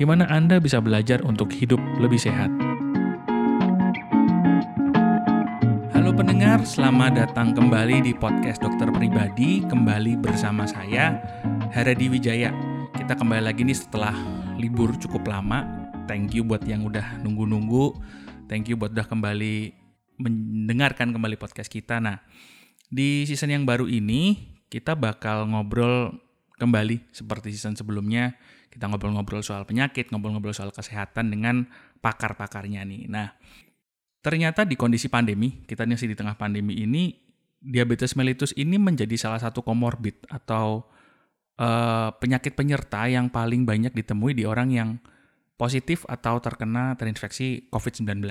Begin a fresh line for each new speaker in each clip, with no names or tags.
di mana Anda bisa belajar untuk hidup lebih sehat. Halo pendengar, selamat datang kembali di podcast Dokter Pribadi, kembali bersama saya, Haradi Wijaya. Kita kembali lagi nih setelah libur cukup lama. Thank you buat yang udah nunggu-nunggu. Thank you buat udah kembali mendengarkan kembali podcast kita. Nah, di season yang baru ini, kita bakal ngobrol kembali seperti season sebelumnya kita ngobrol-ngobrol soal penyakit, ngobrol-ngobrol soal kesehatan dengan pakar-pakarnya nih. Nah, ternyata di kondisi pandemi, kita masih di tengah pandemi ini, diabetes mellitus ini menjadi salah satu komorbid atau uh, penyakit penyerta yang paling banyak ditemui di orang yang positif atau terkena terinfeksi COVID-19.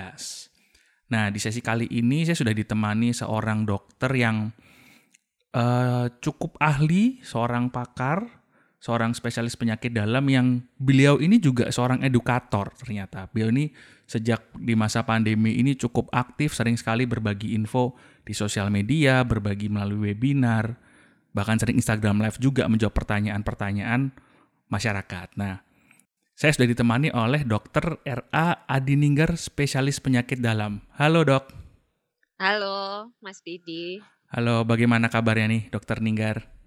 Nah, di sesi kali ini saya sudah ditemani seorang dokter yang uh, cukup ahli, seorang pakar seorang spesialis penyakit dalam yang beliau ini juga seorang edukator ternyata. Beliau ini sejak di masa pandemi ini cukup aktif, sering sekali berbagi info di sosial media, berbagi melalui webinar, bahkan sering Instagram Live juga menjawab pertanyaan-pertanyaan masyarakat. Nah, saya sudah ditemani oleh Dr. R.A. Adininggar, spesialis penyakit dalam. Halo dok.
Halo Mas Didi.
Halo, bagaimana kabarnya nih Dokter Ninggar?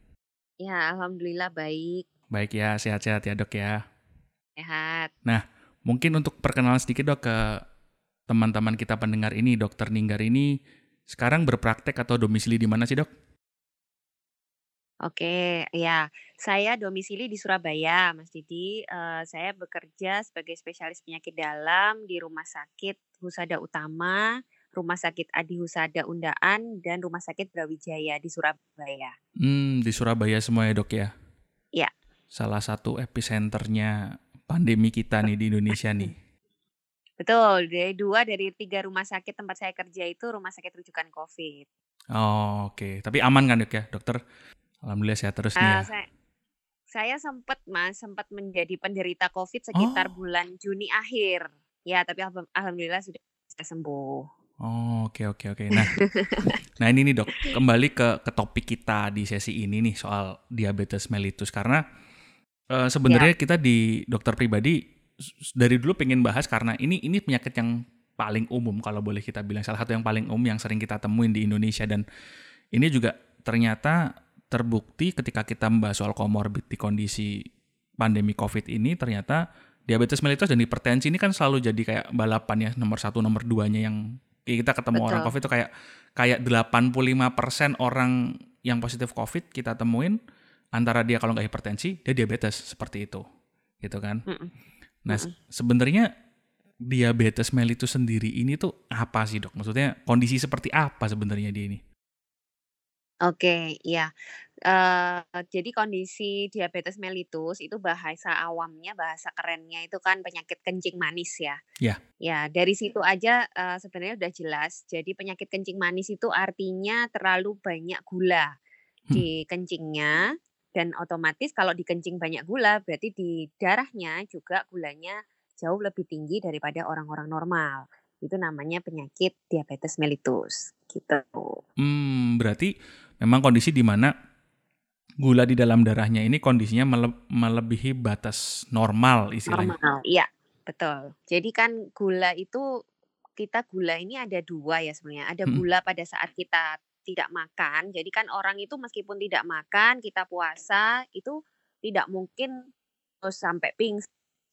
Ya, alhamdulillah baik.
Baik ya, sehat-sehat ya, Dok ya.
Sehat.
Nah, mungkin untuk perkenalan sedikit, Dok, ke teman-teman kita pendengar ini, Dokter Ninggar ini sekarang berpraktek atau domisili di mana sih, Dok?
Oke, ya. Saya domisili di Surabaya, Mas Didi. Uh, saya bekerja sebagai spesialis penyakit dalam di Rumah Sakit Husada Utama Rumah Sakit Adi Husada Undaan dan Rumah Sakit Brawijaya di Surabaya.
Hmm, di Surabaya semua ya dok ya?
Iya.
Salah satu epicenternya pandemi kita nih di Indonesia nih.
Betul, dari dua dari tiga rumah sakit tempat saya kerja itu rumah sakit rujukan COVID.
Oh, oke. Okay. Tapi aman kan dok ya, dokter? Alhamdulillah sehat terus nih uh, ya.
Saya, saya sempat mas, sempat menjadi penderita COVID sekitar oh. bulan Juni akhir. Ya, tapi alhamdulillah sudah sembuh.
Oh, oke oke oke. Nah, nah ini nih dok, kembali ke ke topik kita di sesi ini nih soal diabetes mellitus karena uh, sebenarnya ya. kita di dokter pribadi dari dulu pengen bahas karena ini ini penyakit yang paling umum kalau boleh kita bilang salah satu yang paling umum yang sering kita temuin di Indonesia dan ini juga ternyata terbukti ketika kita membahas soal komorbid di kondisi pandemi COVID ini ternyata diabetes mellitus dan hipertensi ini kan selalu jadi kayak balapan ya nomor satu nomor duanya yang kita ketemu Betul. orang COVID itu kayak kayak 85% orang yang positif COVID kita temuin antara dia kalau nggak hipertensi dia diabetes seperti itu gitu kan. Mm -mm. Nah mm -mm. sebenarnya diabetes mellitus sendiri ini tuh apa sih dok? Maksudnya kondisi seperti apa sebenarnya dia ini?
Oke, iya. Uh, jadi kondisi diabetes mellitus itu bahasa awamnya, bahasa kerennya itu kan penyakit kencing manis ya.
Ya.
Ya, dari situ aja uh, sebenarnya udah jelas. Jadi penyakit kencing manis itu artinya terlalu banyak gula hmm. di kencingnya dan otomatis kalau di kencing banyak gula berarti di darahnya juga gulanya jauh lebih tinggi daripada orang-orang normal. Itu namanya penyakit diabetes mellitus gitu.
Hmm, berarti memang kondisi di mana gula di dalam darahnya ini kondisinya mele melebihi batas normal istilahnya.
Normal, iya, betul. Jadi kan gula itu kita gula ini ada dua ya sebenarnya. Ada hmm. gula pada saat kita tidak makan. Jadi kan orang itu meskipun tidak makan, kita puasa itu tidak mungkin terus sampai ping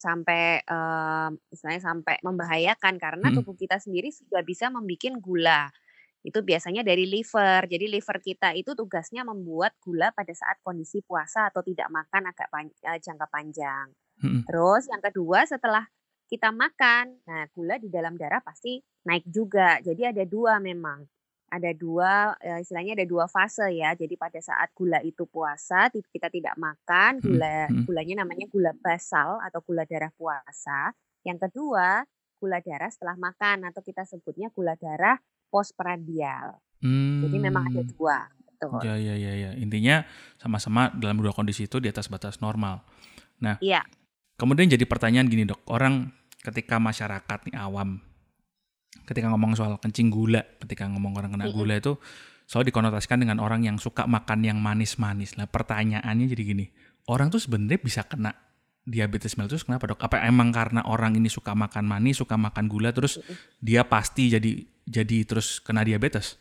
sampai uh, istilahnya sampai membahayakan karena hmm. tubuh kita sendiri sudah bisa membuat gula itu biasanya dari liver. Jadi liver kita itu tugasnya membuat gula pada saat kondisi puasa atau tidak makan agak pan uh, jangka panjang. Hmm. Terus yang kedua setelah kita makan, nah gula di dalam darah pasti naik juga. Jadi ada dua memang. Ada dua, uh, istilahnya ada dua fase ya. Jadi pada saat gula itu puasa, kita tidak makan, gula hmm. gulanya namanya gula basal atau gula darah puasa. Yang kedua, gula darah setelah makan atau kita sebutnya gula darah postprandial. Hmm. Jadi memang ada hmm. dua.
Betul. Ya, ya, ya, ya. Intinya sama-sama dalam dua kondisi itu di atas batas normal. Nah, ya. kemudian jadi pertanyaan gini dok, orang ketika masyarakat nih awam, ketika ngomong soal kencing gula, ketika ngomong orang kena gula itu selalu dikonotasikan dengan orang yang suka makan yang manis-manis. Nah pertanyaannya jadi gini, orang tuh sebenarnya bisa kena diabetes mellitus kenapa dok? Apa emang karena orang ini suka makan manis, suka makan gula, terus dia pasti jadi jadi terus kena diabetes?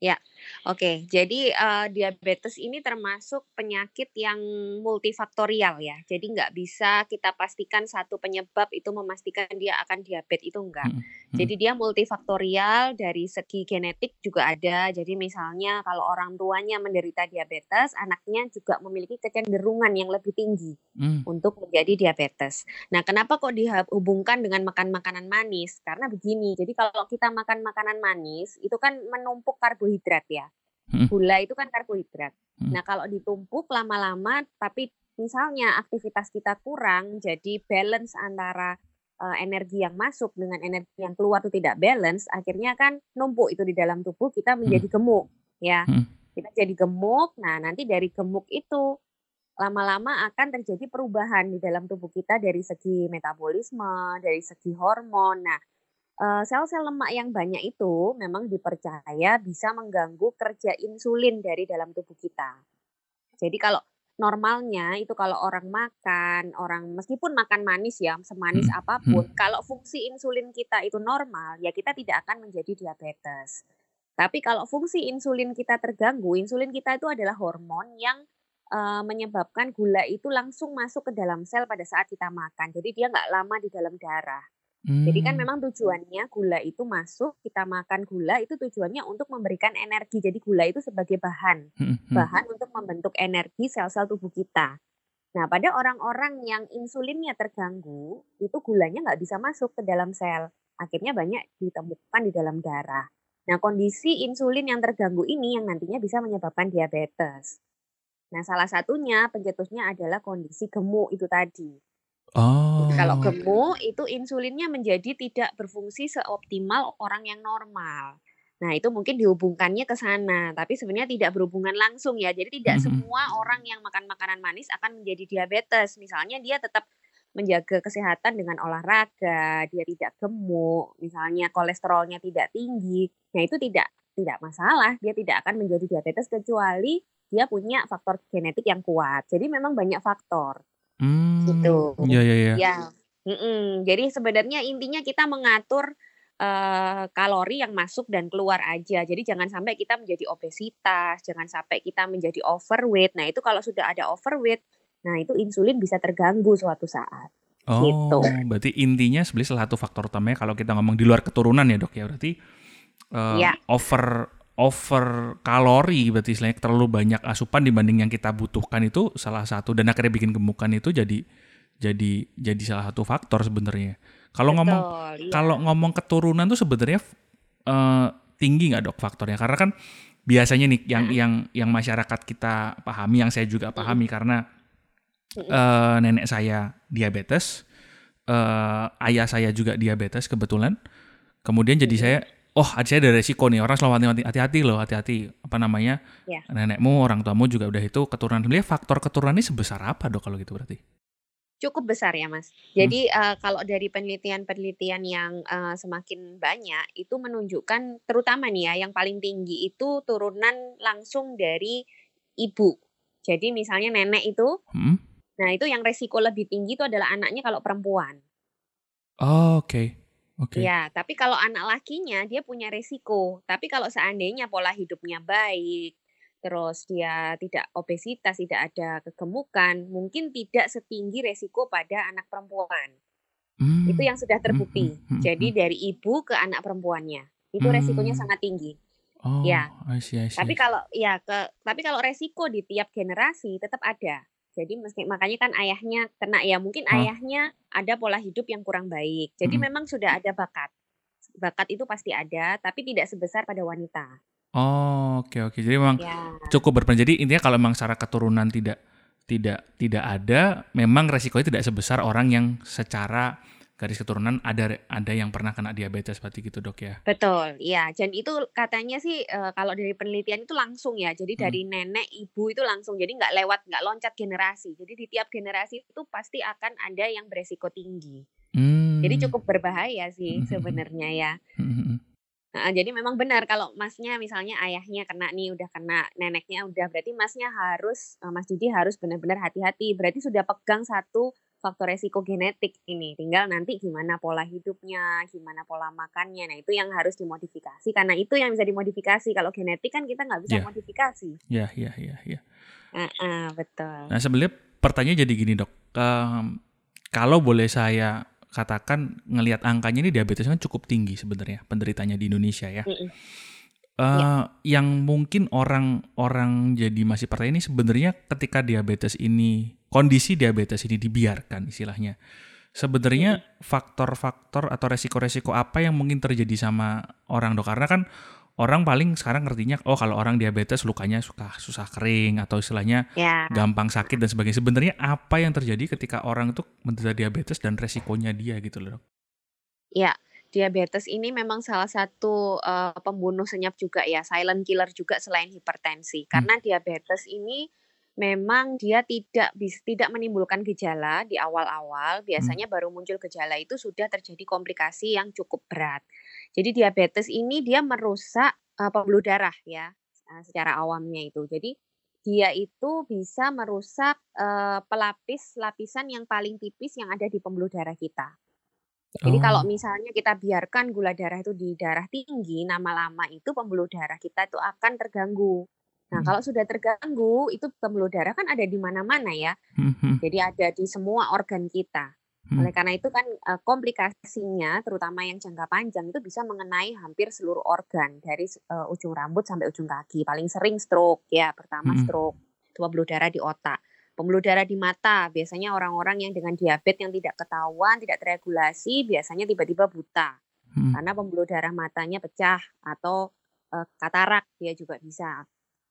Ya, oke. Jadi uh, diabetes ini termasuk penyakit yang multifaktorial ya. Jadi nggak bisa kita pastikan satu penyebab itu memastikan dia akan diabetes itu enggak. Hmm, hmm. Jadi dia multifaktorial dari segi genetik juga ada. Jadi misalnya kalau orang tuanya menderita diabetes, anaknya juga memiliki kecenderungan yang lebih tinggi hmm. untuk menjadi diabetes. Nah, kenapa kok dihubungkan dengan makan makanan manis? Karena begini. Jadi kalau kita makan makanan manis itu kan menumpuk karbohidrat karbohidrat ya. Hmm. Gula itu kan karbohidrat. Hmm. Nah, kalau ditumpuk lama-lama tapi misalnya aktivitas kita kurang jadi balance antara uh, energi yang masuk dengan energi yang keluar itu tidak balance, akhirnya kan numpuk itu di dalam tubuh kita hmm. menjadi gemuk ya. Kita jadi gemuk. Nah, nanti dari gemuk itu lama-lama akan terjadi perubahan di dalam tubuh kita dari segi metabolisme, dari segi hormon. Nah, Eh, sel-sel lemak yang banyak itu memang dipercaya bisa mengganggu kerja insulin dari dalam tubuh kita. Jadi kalau normalnya itu kalau orang makan, orang meskipun makan manis ya, semanis hmm. apa pun, hmm. kalau fungsi insulin kita itu normal, ya kita tidak akan menjadi diabetes. Tapi kalau fungsi insulin kita terganggu, insulin kita itu adalah hormon yang uh, menyebabkan gula itu langsung masuk ke dalam sel pada saat kita makan. Jadi dia nggak lama di dalam darah. Jadi kan hmm. memang tujuannya gula itu masuk, kita makan gula itu tujuannya untuk memberikan energi. Jadi gula itu sebagai bahan, hmm, hmm. bahan untuk membentuk energi sel-sel tubuh kita. Nah, pada orang-orang yang insulinnya terganggu, itu gulanya nggak bisa masuk ke dalam sel. Akhirnya banyak ditemukan di dalam darah. Nah, kondisi insulin yang terganggu ini yang nantinya bisa menyebabkan diabetes. Nah, salah satunya pencetusnya adalah kondisi gemuk itu tadi. Oh. Kalau gemuk itu insulinnya menjadi tidak berfungsi seoptimal orang yang normal. Nah, itu mungkin dihubungkannya ke sana, tapi sebenarnya tidak berhubungan langsung ya. Jadi tidak mm-hmm. semua orang yang makan makanan manis akan menjadi diabetes. Misalnya dia tetap menjaga kesehatan dengan olahraga, dia tidak gemuk, misalnya kolesterolnya tidak tinggi. Nah, itu tidak tidak masalah, dia tidak akan menjadi diabetes kecuali dia punya faktor genetik yang kuat. Jadi memang banyak faktor. Hmm, Gitu.
Iya iya iya.
Ya. mm Jadi sebenarnya intinya kita mengatur uh, kalori yang masuk dan keluar aja. Jadi jangan sampai kita menjadi obesitas, jangan sampai kita menjadi overweight. Nah, itu kalau sudah ada overweight, nah itu insulin bisa terganggu suatu saat.
Oh, gitu. berarti intinya sebenarnya salah satu faktor utamanya kalau kita ngomong di luar keturunan ya, Dok ya. Berarti uh, ya. over over kalori berarti istilahnya terlalu banyak asupan dibanding yang kita butuhkan itu salah satu dan akhirnya bikin gemukan itu jadi jadi jadi salah satu faktor sebenarnya. Kalau ngomong iya. kalau ngomong keturunan tuh sebenarnya uh, tinggi nggak dok faktornya? Karena kan biasanya nih yang hmm. yang yang masyarakat kita pahami, yang saya juga pahami hmm. karena uh, nenek saya diabetes, uh, ayah saya juga diabetes kebetulan. Kemudian jadi hmm. saya oh saya ada resiko nih orang selalu hati-hati loh hati-hati apa namanya ya. nenekmu orang tuamu juga udah itu keturunan sebenarnya faktor keturunan ini sebesar apa dok kalau gitu berarti
cukup besar ya mas jadi hmm. uh, kalau dari penelitian-penelitian yang uh, semakin banyak itu menunjukkan terutama nih ya yang paling tinggi itu turunan langsung dari ibu jadi misalnya nenek itu hmm. nah itu yang resiko lebih tinggi itu adalah anaknya kalau perempuan
oh, oke okay.
Oke. Ya, tapi kalau anak lakinya dia punya resiko. Tapi kalau seandainya pola hidupnya baik, terus dia tidak obesitas, tidak ada kegemukan, mungkin tidak setinggi resiko pada anak perempuan. Hmm. Itu yang sudah hmm, terbukti. Hmm, hmm, hmm, Jadi dari ibu ke anak perempuannya, itu hmm. resikonya sangat tinggi.
Oh, ya. I see, I see.
Tapi kalau ya ke tapi kalau resiko di tiap generasi tetap ada. Jadi meski makanya kan ayahnya kena ya mungkin huh? ayahnya ada pola hidup yang kurang baik. Jadi hmm. memang sudah ada bakat. Bakat itu pasti ada, tapi tidak sebesar pada wanita.
Oh, oke okay, oke. Okay. Jadi memang ya. cukup berperan. Jadi intinya kalau memang secara keturunan tidak tidak tidak ada, memang resikonya tidak sebesar orang yang secara garis keturunan ada ada yang pernah kena diabetes seperti gitu dok ya.
Betul, iya. Dan itu katanya sih uh, kalau dari penelitian itu langsung ya. Jadi hmm. dari nenek, ibu itu langsung. Jadi nggak lewat, nggak loncat generasi. Jadi di tiap generasi itu pasti akan ada yang beresiko tinggi. Hmm. Jadi cukup berbahaya sih hmm. sebenarnya ya. Hmm. Nah, jadi memang benar kalau masnya misalnya ayahnya kena nih udah kena neneknya udah berarti masnya harus eh, Mas Didi harus benar-benar hati-hati berarti sudah pegang satu faktor resiko genetik ini. Tinggal nanti gimana pola hidupnya, gimana pola makannya. Nah itu yang harus dimodifikasi karena itu yang bisa dimodifikasi. Kalau genetik kan kita nggak bisa yeah. modifikasi.
Iya iya iya. Ya.
Uh, uh, betul.
Nah sebenarnya pertanyaan jadi gini dok, um, kalau boleh saya katakan ngelihat angkanya ini diabetes kan cukup tinggi sebenarnya penderitanya di Indonesia ya. Mm -mm. Uh, ya. Yang mungkin orang-orang jadi masih pertanyaan ini sebenarnya ketika diabetes ini kondisi diabetes ini dibiarkan istilahnya. Sebenarnya faktor-faktor atau resiko-resiko apa yang mungkin terjadi sama orang dok? Karena kan orang paling sekarang ngertinya oh kalau orang diabetes lukanya suka susah kering atau istilahnya ya. gampang sakit dan sebagainya. Sebenarnya apa yang terjadi ketika orang itu menderita diabetes dan resikonya dia gitu loh dok?
Ya, diabetes ini memang salah satu uh, pembunuh senyap juga ya, silent killer juga selain hipertensi. Karena hmm. diabetes ini memang dia tidak bis, tidak menimbulkan gejala di awal-awal, hmm. biasanya hmm. baru muncul gejala itu sudah terjadi komplikasi yang cukup berat. Jadi diabetes ini dia merusak uh, pembuluh darah ya, uh, secara awamnya itu. Jadi dia itu bisa merusak uh, pelapis lapisan yang paling tipis yang ada di pembuluh darah kita. Jadi oh. kalau misalnya kita biarkan gula darah itu di darah tinggi, lama-lama itu pembuluh darah kita itu akan terganggu. Nah, hmm. kalau sudah terganggu, itu pembuluh darah kan ada di mana-mana ya. Hmm. Jadi ada di semua organ kita. Hmm. Oleh karena itu kan komplikasinya, terutama yang jangka panjang itu bisa mengenai hampir seluruh organ dari uh, ujung rambut sampai ujung kaki. Paling sering stroke ya, pertama hmm. stroke, pembuluh darah di otak, pembuluh darah di mata. Biasanya orang-orang yang dengan diabetes yang tidak ketahuan, tidak terregulasi, biasanya tiba-tiba buta hmm. karena pembuluh darah matanya pecah atau uh, katarak dia juga bisa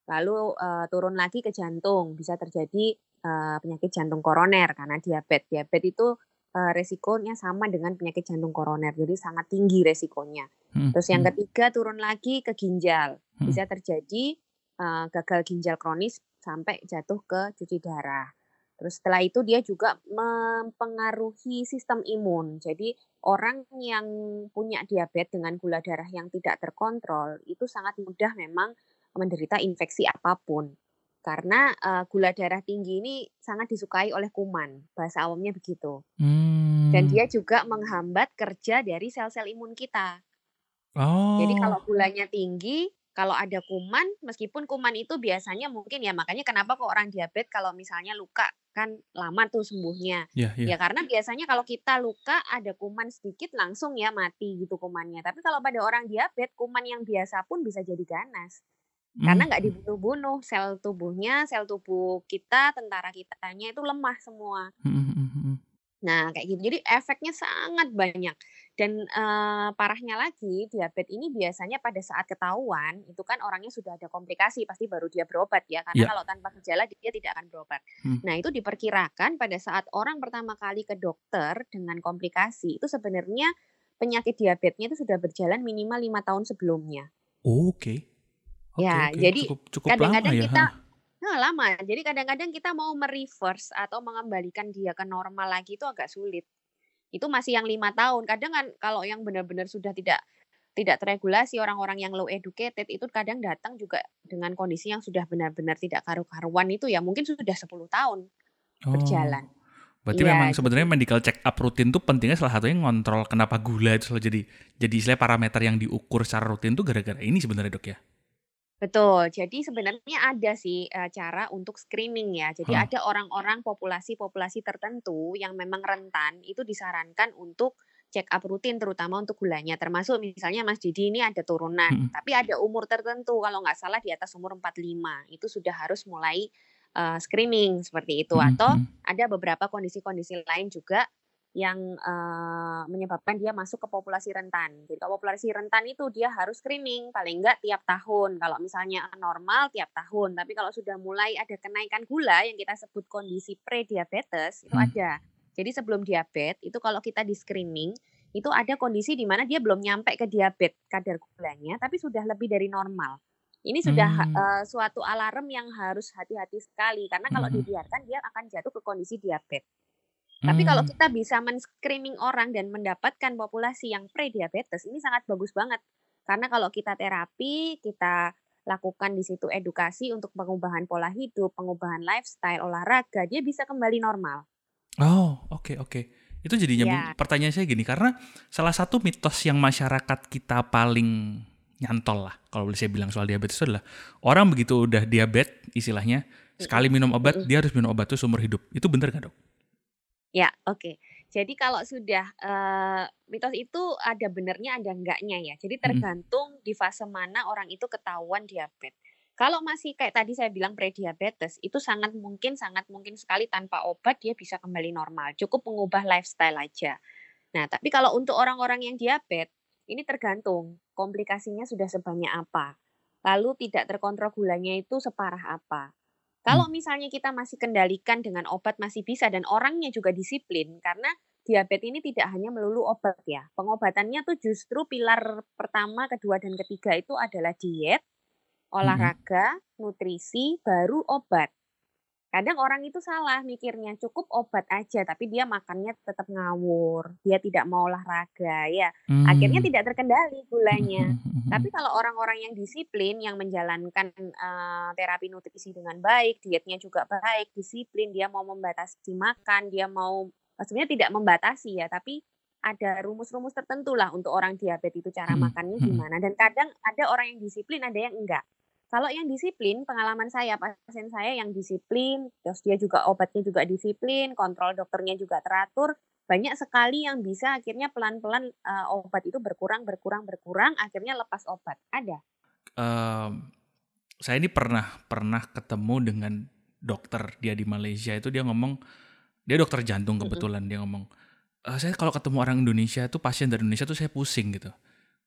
lalu uh, turun lagi ke jantung bisa terjadi uh, penyakit jantung koroner karena diabetes diabetes itu uh, resikonya sama dengan penyakit jantung koroner jadi sangat tinggi resikonya hmm. terus yang hmm. ketiga turun lagi ke ginjal hmm. bisa terjadi uh, gagal ginjal kronis sampai jatuh ke cuci darah Terus setelah itu dia juga mempengaruhi sistem imun. Jadi orang yang punya diabetes dengan gula darah yang tidak terkontrol itu sangat mudah memang menderita infeksi apa pun. Karena uh, gula darah tinggi ini sangat disukai oleh kuman, bahasa awamnya begitu. Hmm. Dan dia juga menghambat kerja dari sel-sel imun kita. Oh. Jadi kalau gulanya tinggi, kalau ada kuman, meskipun kuman itu biasanya mungkin ya makanya kenapa kok orang diabetes kalau misalnya luka kan lama tuh sembuhnya. Yeah, yeah. Ya karena biasanya kalau kita luka ada kuman sedikit langsung ya mati gitu kumannya. Tapi kalau pada orang diabetes kuman yang biasa pun bisa jadi ganas. Karena nggak dibunuh-bunuh, sel tubuhnya, sel tubuh kita, tentara kitanya itu lemah semua. Nah, kayak gitu. Jadi efeknya sangat banyak. Dan uh, parahnya lagi, diabetes ini biasanya pada saat ketahuan, itu kan orangnya sudah ada komplikasi, pasti baru dia berobat ya. Karena yeah. kalau tanpa gejala dia tidak akan berobat. Hmm. Nah, itu diperkirakan pada saat orang pertama kali ke dokter dengan komplikasi, itu sebenarnya penyakit diabetesnya itu sudah berjalan minimal lima tahun sebelumnya.
Oh, Oke. Okay.
Ya, okay. jadi cukup, cukup kadang-kadang kita nah, lama. Jadi kadang-kadang kita mau mereverse atau mengembalikan dia ke normal lagi itu agak sulit. Itu masih yang lima tahun. Kadang kan kalau yang benar-benar sudah tidak tidak terregulasi orang-orang yang low educated itu kadang datang juga dengan kondisi yang sudah benar-benar tidak karu-karuan itu ya mungkin sudah 10 tahun oh. berjalan.
Berarti ya, memang sebenarnya medical check up rutin tuh pentingnya salah satunya ngontrol kenapa gula itu selalu jadi jadi istilah parameter yang diukur secara rutin tuh gara-gara ini sebenarnya dok ya.
Betul. Jadi sebenarnya ada sih uh, cara untuk screening ya. Jadi huh. ada orang-orang populasi-populasi tertentu yang memang rentan itu disarankan untuk check up rutin terutama untuk gulanya. Termasuk misalnya Mas Didi ini ada turunan, hmm. tapi ada umur tertentu kalau nggak salah di atas umur 45 itu sudah harus mulai uh, screening seperti itu. Hmm. Atau ada beberapa kondisi-kondisi lain juga yang uh, menyebabkan dia masuk ke populasi rentan. Jadi kalau populasi rentan itu dia harus screening paling enggak tiap tahun. Kalau misalnya normal tiap tahun, tapi kalau sudah mulai ada kenaikan gula yang kita sebut kondisi prediabetes itu hmm. ada Jadi sebelum diabetes itu kalau kita di screening itu ada kondisi di mana dia belum nyampe ke diabetes kadar gulanya tapi sudah lebih dari normal. Ini sudah hmm. uh, suatu alarm yang harus hati-hati sekali karena kalau hmm. dibiarkan dia akan jatuh ke kondisi diabetes. Hmm. Tapi kalau hmm. kita bisa men-screening orang dan mendapatkan populasi yang pre-diabetes ini sangat bagus banget. Karena kalau kita terapi, kita lakukan di situ edukasi untuk pengubahan pola hidup, pengubahan lifestyle, olahraga, dia bisa kembali normal.
Oh, oke okay, oke. Okay. Itu jadinya ya. pertanyaan saya gini karena salah satu mitos yang masyarakat kita paling nyantol lah kalau boleh saya bilang soal diabetes itu adalah orang begitu udah diabetes istilahnya sekali minum obat dia harus minum obat itu seumur hidup. Itu benar nggak dok?
Ya, oke. Okay. Jadi kalau sudah uh, mitos itu ada benernya ada enggaknya ya. Jadi tergantung hmm. di fase mana orang itu ketahuan diabetes. Kalau masih kayak tadi saya bilang prediabetes, itu sangat mungkin sangat mungkin sekali tanpa obat dia bisa kembali normal. Cukup mengubah lifestyle aja. Nah, tapi kalau untuk orang-orang yang diabetes, ini tergantung komplikasinya sudah sebanyak apa. Lalu tidak terkontrol gulanya itu separah apa. Kalau hmm. misalnya kita masih kendalikan dengan obat masih bisa dan orangnya juga disiplin karena diabetes ini tidak hanya melulu obat ya. Pengobatannya tuh justru pilar pertama, kedua dan ketiga itu adalah diet, hmm. olahraga, nutrisi, baru obat. Kadang orang itu salah mikirnya cukup obat aja tapi dia makannya tetap ngawur, dia tidak mau olahraga ya. Hmm. Akhirnya tidak terkendali gulanya. Hmm. Tapi kalau orang-orang yang disiplin yang menjalankan uh, terapi nutrisi dengan baik, dietnya juga baik, disiplin, dia mau membatasi makan, dia mau sebenarnya tidak membatasi ya, tapi ada rumus-rumus tertentu lah untuk orang diabetes itu cara makannya gimana dan kadang ada orang yang disiplin ada yang enggak kalau yang disiplin, pengalaman saya, pasien saya yang disiplin, terus dia juga obatnya juga disiplin, kontrol dokternya juga teratur, banyak sekali yang bisa akhirnya pelan-pelan uh, obat itu berkurang, berkurang, berkurang, akhirnya lepas obat. Ada.
Um, saya ini pernah pernah ketemu dengan dokter dia di Malaysia itu dia ngomong dia dokter jantung kebetulan mm -hmm. dia ngomong e, saya kalau ketemu orang Indonesia tuh pasien dari Indonesia tuh saya pusing gitu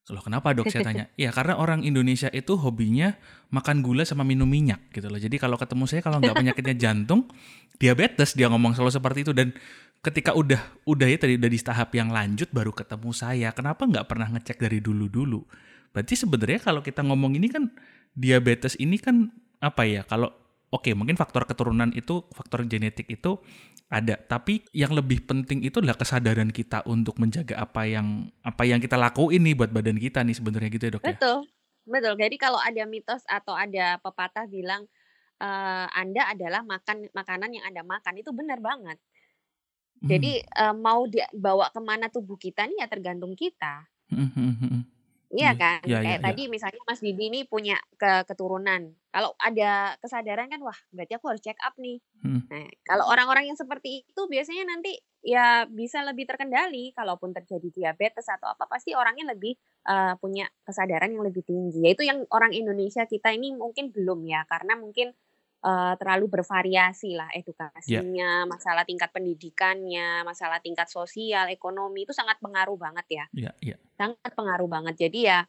Loh kenapa dok saya tanya? ya karena orang Indonesia itu hobinya makan gula sama minum minyak gitu loh. Jadi kalau ketemu saya kalau nggak penyakitnya jantung, diabetes dia ngomong selalu seperti itu dan ketika udah udah ya tadi udah di tahap yang lanjut baru ketemu saya. Kenapa nggak pernah ngecek dari dulu-dulu? Berarti sebenarnya kalau kita ngomong ini kan diabetes ini kan apa ya? Kalau oke okay, mungkin faktor keturunan itu faktor genetik itu ada. Tapi yang lebih penting itu adalah kesadaran kita untuk menjaga apa yang apa yang kita lakuin nih buat badan kita nih sebenarnya gitu ya dok
betul, ya? Betul. Jadi kalau ada mitos atau ada pepatah bilang e, anda adalah makan makanan yang anda makan itu benar banget. Jadi hmm. uh, mau dibawa ke mana tubuh kita nih ya tergantung kita. Hmm, hmm, hmm, Iya kan, ya, kayak ya, tadi ya. misalnya Mas Didi ini punya ke keturunan. Kalau ada kesadaran kan, wah berarti aku harus check up nih. Hmm. Nah, kalau orang-orang yang seperti itu biasanya nanti ya bisa lebih terkendali. Kalaupun terjadi diabetes atau apa, pasti orangnya lebih uh, punya kesadaran yang lebih tinggi. Yaitu yang orang Indonesia kita ini mungkin belum ya, karena mungkin uh, terlalu bervariasi lah ya. edukasinya, yeah. masalah tingkat pendidikannya, masalah tingkat sosial, ekonomi itu sangat pengaruh banget ya.
Yeah, yeah.
Sangat pengaruh banget. Jadi ya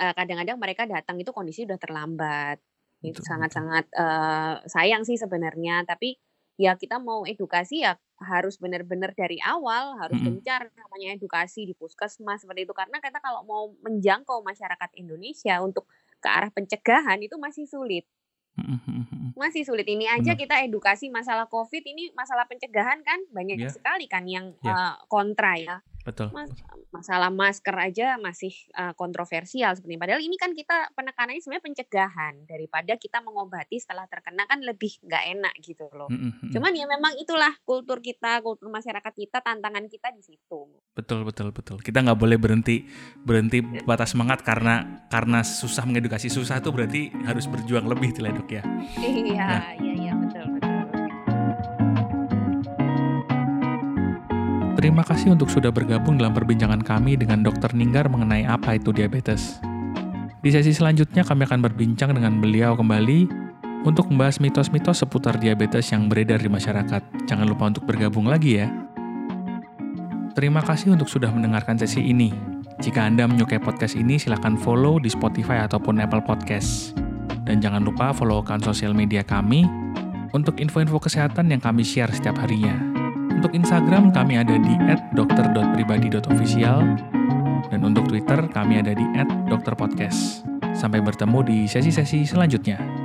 uh, kadang-kadang mereka datang itu kondisi udah terlambat. Itu sangat-sangat uh, sayang sih sebenarnya, tapi ya kita mau edukasi ya harus benar-benar dari awal harus mm -hmm. gencar namanya edukasi di puskesmas seperti itu karena kita kalau mau menjangkau masyarakat Indonesia untuk ke arah pencegahan itu masih sulit masih sulit ini aja Benar. kita edukasi masalah COVID ini masalah pencegahan kan banyak yeah. sekali kan yang yeah. uh, kontra ya.
Betul.
Mas, masalah masker aja masih uh, kontroversial seperti ini. Padahal ini kan kita penekanannya sebenarnya pencegahan daripada kita mengobati setelah terkena kan lebih nggak enak gitu loh. Mm-hmm. Cuman ya memang itulah kultur kita, kultur masyarakat kita, tantangan kita di situ.
Betul betul betul. Kita nggak boleh berhenti berhenti batas semangat karena karena susah mengedukasi susah tuh berarti harus berjuang lebih tidak ya.
Iya nah. iya iya betul betul.
Terima kasih untuk sudah bergabung dalam perbincangan kami dengan Dr. Ninggar mengenai apa itu diabetes. Di sesi selanjutnya kami akan berbincang dengan beliau kembali untuk membahas mitos-mitos seputar diabetes yang beredar di masyarakat. Jangan lupa untuk bergabung lagi ya. Terima kasih untuk sudah mendengarkan sesi ini. Jika Anda menyukai podcast ini, silahkan follow di Spotify ataupun Apple Podcast. Dan jangan lupa follow akun sosial media kami untuk info-info kesehatan yang kami share setiap harinya. Untuk Instagram kami ada di @dokter.pribadi.official dan untuk Twitter kami ada di @dokterpodcast. Sampai bertemu di sesi-sesi selanjutnya.